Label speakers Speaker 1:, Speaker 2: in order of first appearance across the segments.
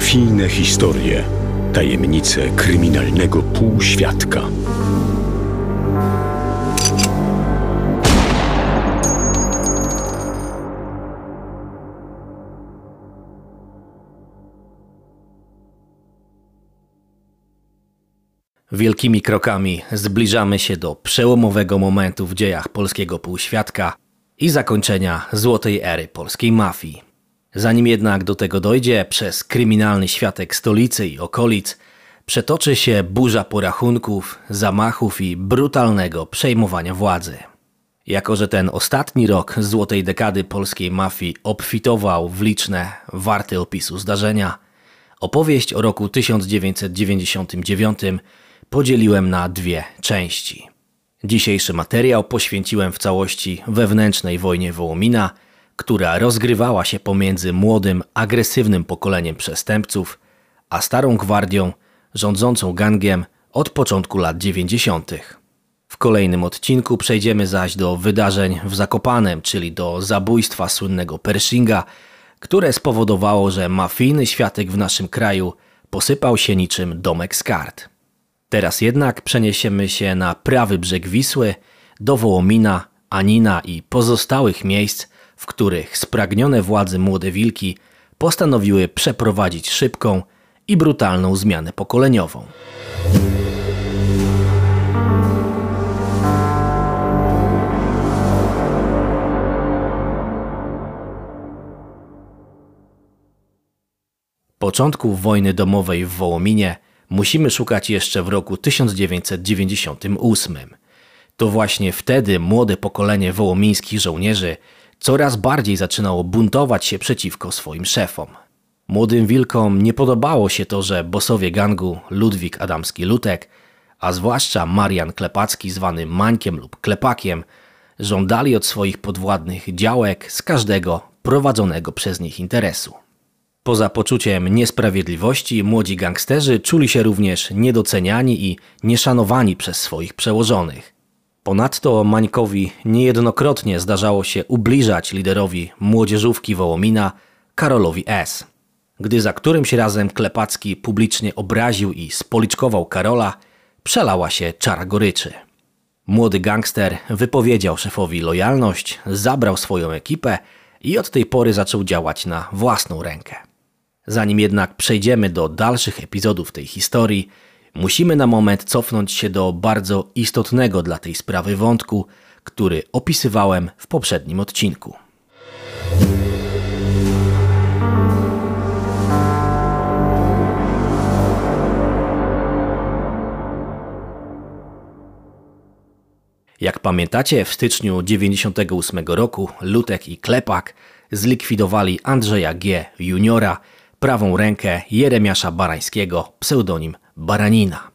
Speaker 1: Mafijne historie, tajemnice kryminalnego półświadka.
Speaker 2: Wielkimi krokami zbliżamy się do przełomowego momentu w dziejach polskiego półświadka i zakończenia złotej ery polskiej mafii. Zanim jednak do tego dojdzie, przez kryminalny światek stolicy i okolic przetoczy się burza porachunków, zamachów i brutalnego przejmowania władzy. Jako, że ten ostatni rok złotej dekady polskiej mafii obfitował w liczne, warte opisu zdarzenia, opowieść o roku 1999 podzieliłem na dwie części. Dzisiejszy materiał poświęciłem w całości wewnętrznej wojnie Wołomina, która rozgrywała się pomiędzy młodym, agresywnym pokoleniem przestępców, a starą gwardią rządzącą gangiem od początku lat 90. W kolejnym odcinku przejdziemy zaś do wydarzeń w Zakopanem, czyli do zabójstwa słynnego Pershinga, które spowodowało, że mafijny światek w naszym kraju posypał się niczym domek z kart. Teraz jednak przeniesiemy się na prawy brzeg Wisły, do Wołomina, Anina i pozostałych miejsc, w których spragnione władzy młode wilki postanowiły przeprowadzić szybką i brutalną zmianę pokoleniową. Początku wojny domowej w Wołominie musimy szukać jeszcze w roku 1998. To właśnie wtedy młode pokolenie wołomińskich żołnierzy coraz bardziej zaczynało buntować się przeciwko swoim szefom. Młodym wilkom nie podobało się to, że bosowie gangu Ludwik Adamski-Lutek, a zwłaszcza Marian Klepacki zwany Mańkiem lub Klepakiem, żądali od swoich podwładnych działek z każdego prowadzonego przez nich interesu. Poza poczuciem niesprawiedliwości, młodzi gangsterzy czuli się również niedoceniani i nieszanowani przez swoich przełożonych. Ponadto Mańkowi niejednokrotnie zdarzało się ubliżać liderowi młodzieżówki Wołomina, Karolowi S. Gdy za którymś razem Klepacki publicznie obraził i spoliczkował Karola, przelała się czara goryczy. Młody gangster wypowiedział szefowi lojalność, zabrał swoją ekipę i od tej pory zaczął działać na własną rękę. Zanim jednak przejdziemy do dalszych epizodów tej historii, musimy na moment cofnąć się do bardzo istotnego dla tej sprawy wątku, który opisywałem w poprzednim odcinku. Jak pamiętacie, w styczniu 1998 roku Lutek i Klepak zlikwidowali Andrzeja G. juniora, prawą rękę Jeremiasza Barańskiego, pseudonim Baranina.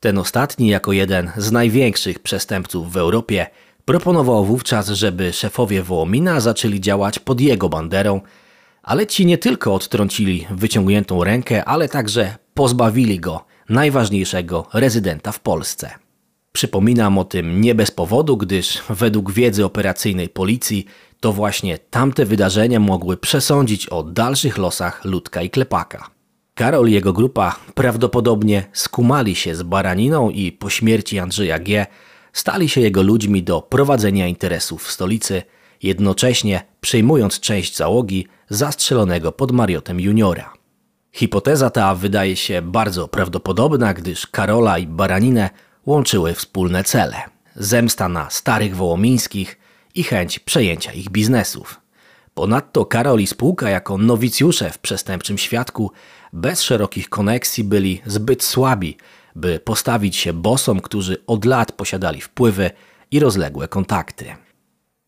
Speaker 2: Ten ostatni, jako jeden z największych przestępców w Europie, proponował wówczas, żeby szefowie Wołomina zaczęli działać pod jego banderą, ale ci nie tylko odtrącili wyciągniętą rękę, ale także pozbawili go najważniejszego rezydenta w Polsce. Przypominam o tym nie bez powodu, gdyż według wiedzy operacyjnej policji to właśnie tamte wydarzenia mogły przesądzić o dalszych losach Ludka i Klepaka. Karol i jego grupa prawdopodobnie skumali się z Baraniną i po śmierci Andrzeja G. stali się jego ludźmi do prowadzenia interesów w stolicy, jednocześnie przejmując część załogi zastrzelonego pod Mariotem Juniora. Hipoteza ta wydaje się bardzo prawdopodobna, gdyż Karola i Baraninę łączyły wspólne cele. Zemsta na starych wołomińskich i chęć przejęcia ich biznesów. Ponadto Karol i spółka jako nowicjusze w przestępczym świadku bez szerokich koneksji byli zbyt słabi, by postawić się bosom, którzy od lat posiadali wpływy i rozległe kontakty.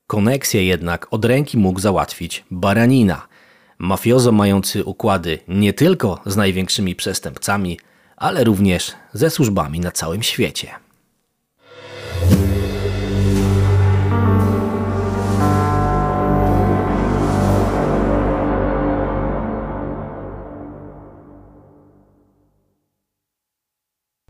Speaker 2: Koneksję jednak od ręki mógł załatwić Baranina, mafiozo mający układy nie tylko z największymi przestępcami, ale również ze służbami na całym świecie.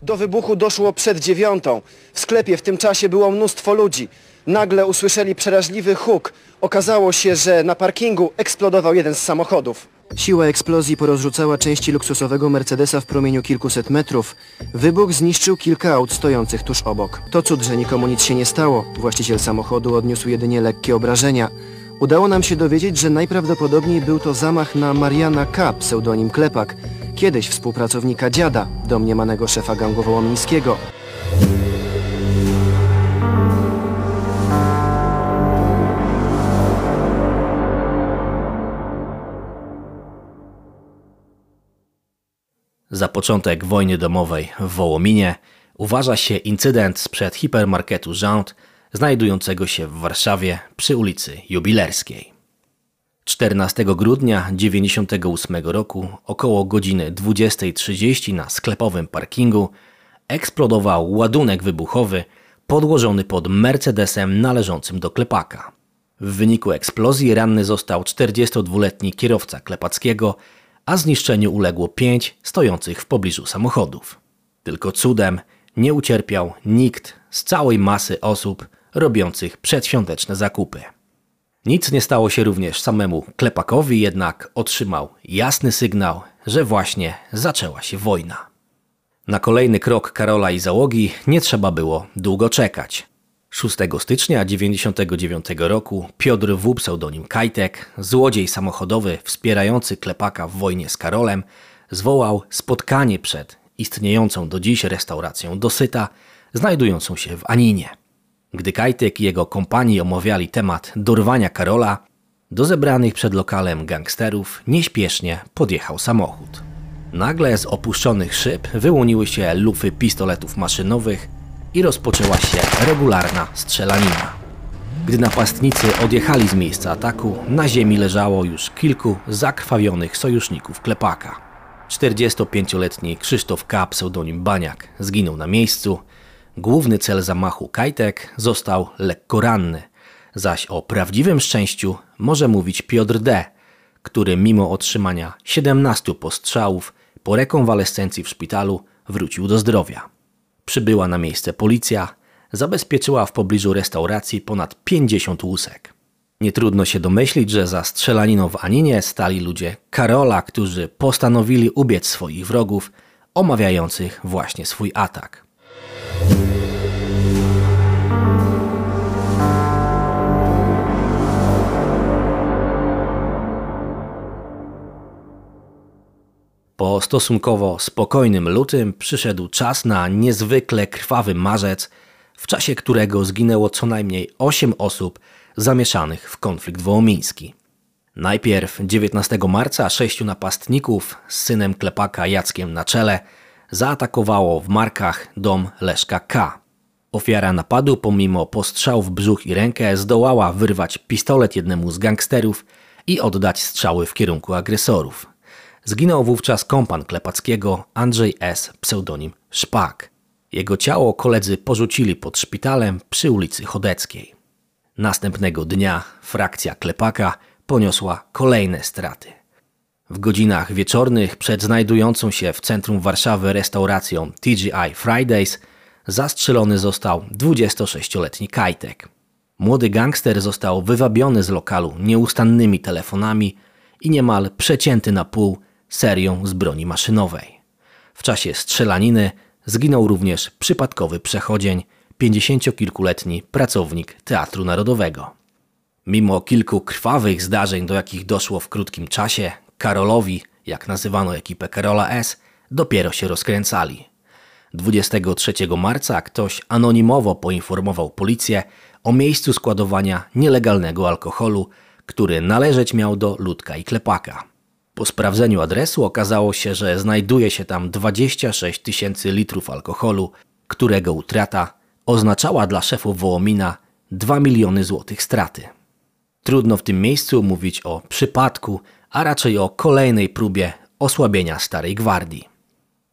Speaker 3: Do wybuchu doszło przed dziewiątą. W sklepie w tym czasie było mnóstwo ludzi. Nagle usłyszeli przeraźliwy huk. Okazało się, że na parkingu eksplodował jeden z samochodów. Siła eksplozji porozrzucała części luksusowego Mercedesa w promieniu kilkuset metrów. Wybuch zniszczył kilka aut stojących tuż obok. To cud, że nikomu nic się nie stało. Właściciel samochodu odniósł jedynie lekkie obrażenia. Udało nam się dowiedzieć, że najprawdopodobniej był to zamach na Mariana K., pseudonim Klepak, kiedyś współpracownika dziada, domniemanego szefa gangu wołomińskiego.
Speaker 2: Za początek wojny domowej w Wołominie uważa się incydent sprzed hipermarketu Rząd, znajdującego się w Warszawie przy ulicy Jubilerskiej. 14 grudnia 1998 roku około godziny 20.30 na sklepowym parkingu eksplodował ładunek wybuchowy podłożony pod Mercedesem należącym do klepaka. W wyniku eksplozji ranny został 42-letni kierowca klepackiego, a zniszczeniu uległo pięć stojących w pobliżu samochodów. Tylko cudem nie ucierpiał nikt z całej masy osób robiących przedświąteczne zakupy. Nic nie stało się również samemu Klepakowi, jednak otrzymał jasny sygnał, że właśnie zaczęła się wojna. Na kolejny krok Karola i załogi nie trzeba było długo czekać. 6 stycznia 1999 roku Piotr W. pseudonim Kajtek, złodziej samochodowy wspierający Klepaka w wojnie z Karolem, zwołał spotkanie przed istniejącą do dziś restauracją Dosyta, znajdującą się w Aninie. Gdy Kajtek i jego kompanii omawiali temat dorwania Karola, do zebranych przed lokalem gangsterów nieśpiesznie podjechał samochód. Nagle z opuszczonych szyb wyłoniły się lufy pistoletów maszynowych i rozpoczęła się regularna strzelanina. Gdy napastnicy odjechali z miejsca ataku, na ziemi leżało już kilku zakrwawionych sojuszników Klepaka. 45-letni Krzysztof K., pseudonim Baniak, zginął na miejscu. Główny cel zamachu Kajtek został lekko ranny, zaś o prawdziwym szczęściu może mówić Piotr D., który mimo otrzymania 17 postrzałów po rekonwalescencji w szpitalu wrócił do zdrowia. Przybyła na miejsce policja, zabezpieczyła w pobliżu restauracji ponad 50 łusek. Nie trudno się domyślić, że za strzelaniną w Aninie stali ludzie Karola, którzy postanowili ubiec swoich wrogów, omawiających właśnie swój atak. Po stosunkowo spokojnym lutym przyszedł czas na niezwykle krwawy marzec, w czasie którego zginęło co najmniej 8 osób zamieszanych w konflikt wołomiński. Najpierw 19 marca sześciu napastników z synem klepaka Jackiem na czele zaatakowało w Markach dom Leszka K. Ofiara napadu pomimo postrzału w brzuch i rękę zdołała wyrwać pistolet jednemu z gangsterów i oddać strzały w kierunku agresorów. Zginął wówczas kompan Klepackiego Andrzej S., pseudonim Szpak. Jego ciało koledzy porzucili pod szpitalem przy ulicy Chodeckiej. Następnego dnia frakcja Klepaka poniosła kolejne straty. W godzinach wieczornych przed znajdującą się w centrum Warszawy restauracją TGI Fridays zastrzelony został 26-letni Kajtek. Młody gangster został wywabiony z lokalu nieustannymi telefonami i niemal przecięty na pół serią z broni maszynowej. W czasie strzelaniny zginął również przypadkowy przechodzień, pięćdziesięciokilkuletni pracownik Teatru Narodowego. Mimo kilku krwawych zdarzeń, do jakich doszło w krótkim czasie, Karolowi, jak nazywano ekipę Karola S., dopiero się rozkręcali. 23 marca ktoś anonimowo poinformował policję o miejscu składowania nielegalnego alkoholu, który należeć miał do Ludka i Klepaka. Po sprawdzeniu adresu okazało się, że znajduje się tam 26 tysięcy litrów alkoholu, którego utrata oznaczała dla szefów Wołomina 2 miliony złotych straty. Trudno w tym miejscu mówić o przypadku, a raczej o kolejnej próbie osłabienia Starej Gwardii.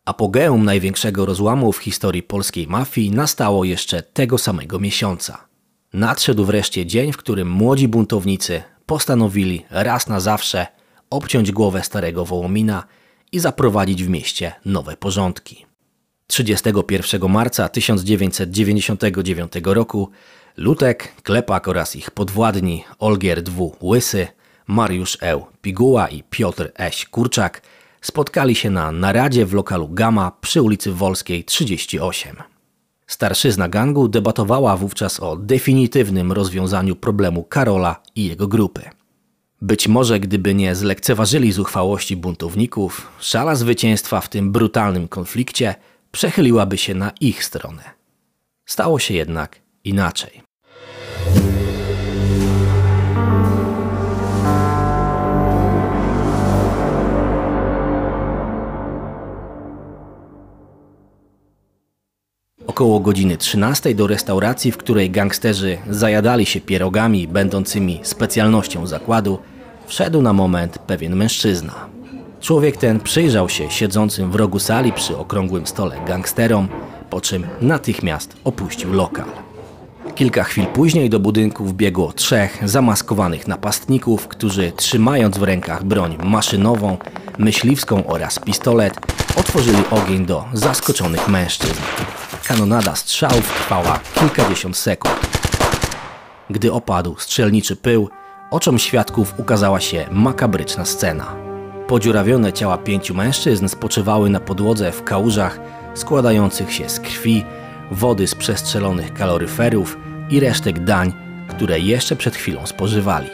Speaker 2: Apogeum największego rozłamu w historii polskiej mafii nastało jeszcze tego samego miesiąca. Nadszedł wreszcie dzień, w którym młodzi buntownicy postanowili raz na zawsze obciąć głowę starego Wołomina i zaprowadzić w mieście nowe porządki. 31 marca 1999 roku Lutek, Klepak oraz ich podwładni Olgier W. Łysy, Mariusz E. Piguła i Piotr Eś Kurczak spotkali się na naradzie w lokalu Gama przy ulicy Wolskiej 38. Starszyzna gangu debatowała wówczas o definitywnym rozwiązaniu problemu Karola i jego grupy. Być może gdyby nie zlekceważyli zuchwałości buntowników, szala zwycięstwa w tym brutalnym konflikcie przechyliłaby się na ich stronę. Stało się jednak inaczej. Około godziny 13 do restauracji, w której gangsterzy zajadali się pierogami będącymi specjalnością zakładu, wszedł na moment pewien mężczyzna. Człowiek ten przyjrzał się siedzącym w rogu sali przy okrągłym stole gangsterom, po czym natychmiast opuścił lokal. Kilka chwil później do budynku wbiegło trzech zamaskowanych napastników, którzy trzymając w rękach broń maszynową, myśliwską oraz pistolet, otworzyli ogień do zaskoczonych mężczyzn. Kanonada strzałów trwała kilkadziesiąt sekund. Gdy opadł strzelniczy pył, oczom świadków ukazała się makabryczna scena. Podziurawione ciała pięciu mężczyzn spoczywały na podłodze w kałużach składających się z krwi, wody z przestrzelonych kaloryferów i resztek dań, które jeszcze przed chwilą spożywali.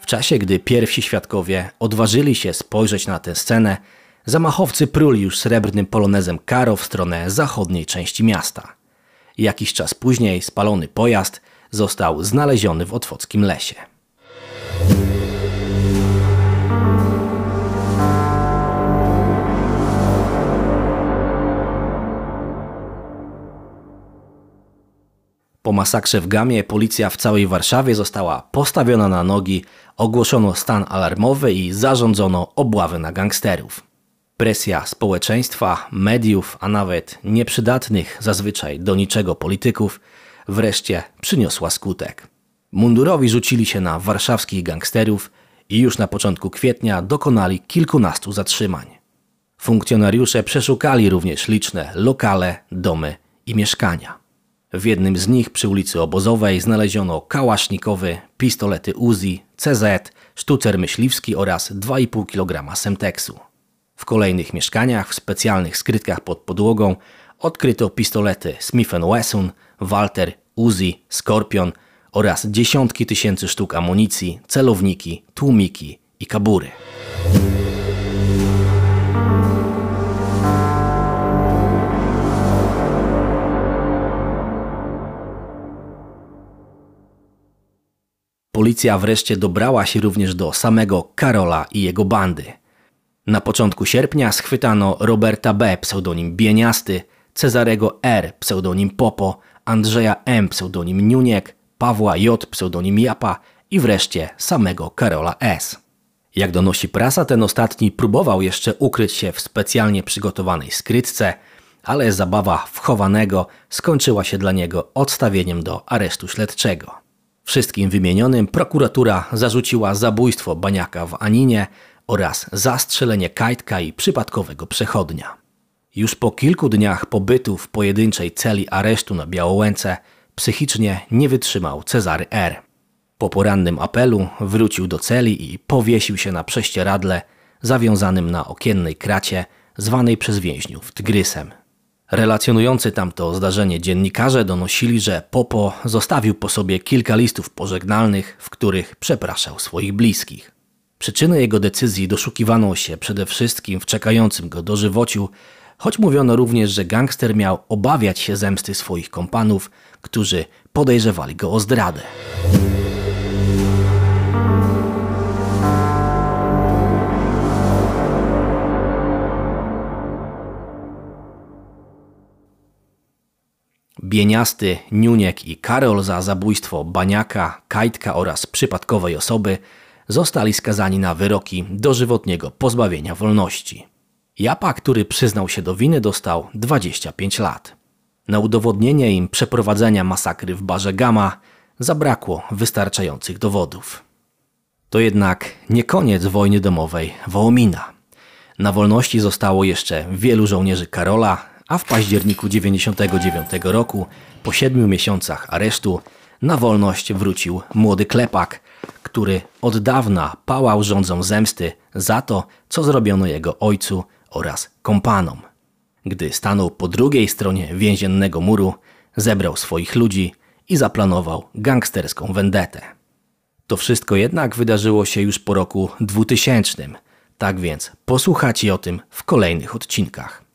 Speaker 2: W czasie, gdy pierwsi świadkowie odważyli się spojrzeć na tę scenę, zamachowcy pruli już srebrnym polonezem Karo w stronę zachodniej części miasta. Jakiś czas później spalony pojazd został znaleziony w otwockim lesie. Po masakrze w Gamie policja w całej Warszawie została postawiona na nogi, ogłoszono stan alarmowy i zarządzono obławy na gangsterów. Presja społeczeństwa, mediów, a nawet nieprzydatnych zazwyczaj do niczego polityków wreszcie przyniosła skutek. Mundurowi rzucili się na warszawskich gangsterów i już na początku kwietnia dokonali kilkunastu zatrzymań. Funkcjonariusze przeszukali również liczne lokale, domy i mieszkania. W jednym z nich przy ulicy Obozowej znaleziono kałasznikowy, pistolety Uzi, CZ, sztucer myśliwski oraz 2,5 kg semteksu. W kolejnych mieszkaniach, w specjalnych skrytkach pod podłogą odkryto pistolety Smith Wesson, Walter, Uzi, Skorpion oraz dziesiątki tysięcy sztuk amunicji, celowniki, tłumiki i kabury. Policja wreszcie dobrała się również do samego Karola i jego bandy. Na początku sierpnia schwytano Roberta B., pseudonim Bieniasty, Cezarego R., pseudonim Popo, Andrzeja M., pseudonim Niuniek, Pawła J., pseudonim Japa i wreszcie samego Karola S. Jak donosi prasa, ten ostatni próbował jeszcze ukryć się w specjalnie przygotowanej skrytce, ale zabawa wchowanego skończyła się dla niego odstawieniem do aresztu śledczego. Wszystkim wymienionym prokuratura zarzuciła zabójstwo baniaka w Aninie oraz zastrzelenie kajtka i przypadkowego przechodnia. Już po kilku dniach pobytu w pojedynczej celi aresztu na Białołęce psychicznie nie wytrzymał Cezary R. Po porannym apelu wrócił do celi i powiesił się na prześcieradle zawiązanym na okiennej kracie zwanej przez więźniów tygrysem. Relacjonujący tamto zdarzenie dziennikarze donosili, że Popo zostawił po sobie kilka listów pożegnalnych, w których przepraszał swoich bliskich. Przyczyny jego decyzji doszukiwano się przede wszystkim w czekającym go dożywociu, choć mówiono również, że gangster miał obawiać się zemsty swoich kompanów, którzy podejrzewali go o zdradę. Bieniasty, Niuniek i Karol za zabójstwo Baniaka, Kajtka oraz przypadkowej osoby zostali skazani na wyroki dożywotniego pozbawienia wolności. Japa, który przyznał się do winy, dostał 25 lat. Na udowodnienie im przeprowadzenia masakry w barze Gama zabrakło wystarczających dowodów. To jednak nie koniec wojny domowej Wołomina. Na wolności zostało jeszcze wielu żołnierzy Karola, a w październiku 99 roku, po siedmiu miesiącach aresztu, na wolność wrócił młody klepak, który od dawna pałał rządzą zemsty za to, co zrobiono jego ojcu oraz kompanom. Gdy stanął po drugiej stronie więziennego muru, zebrał swoich ludzi i zaplanował gangsterską vendetę. To wszystko jednak wydarzyło się już po roku 2000, tak więc posłuchacie o tym w kolejnych odcinkach.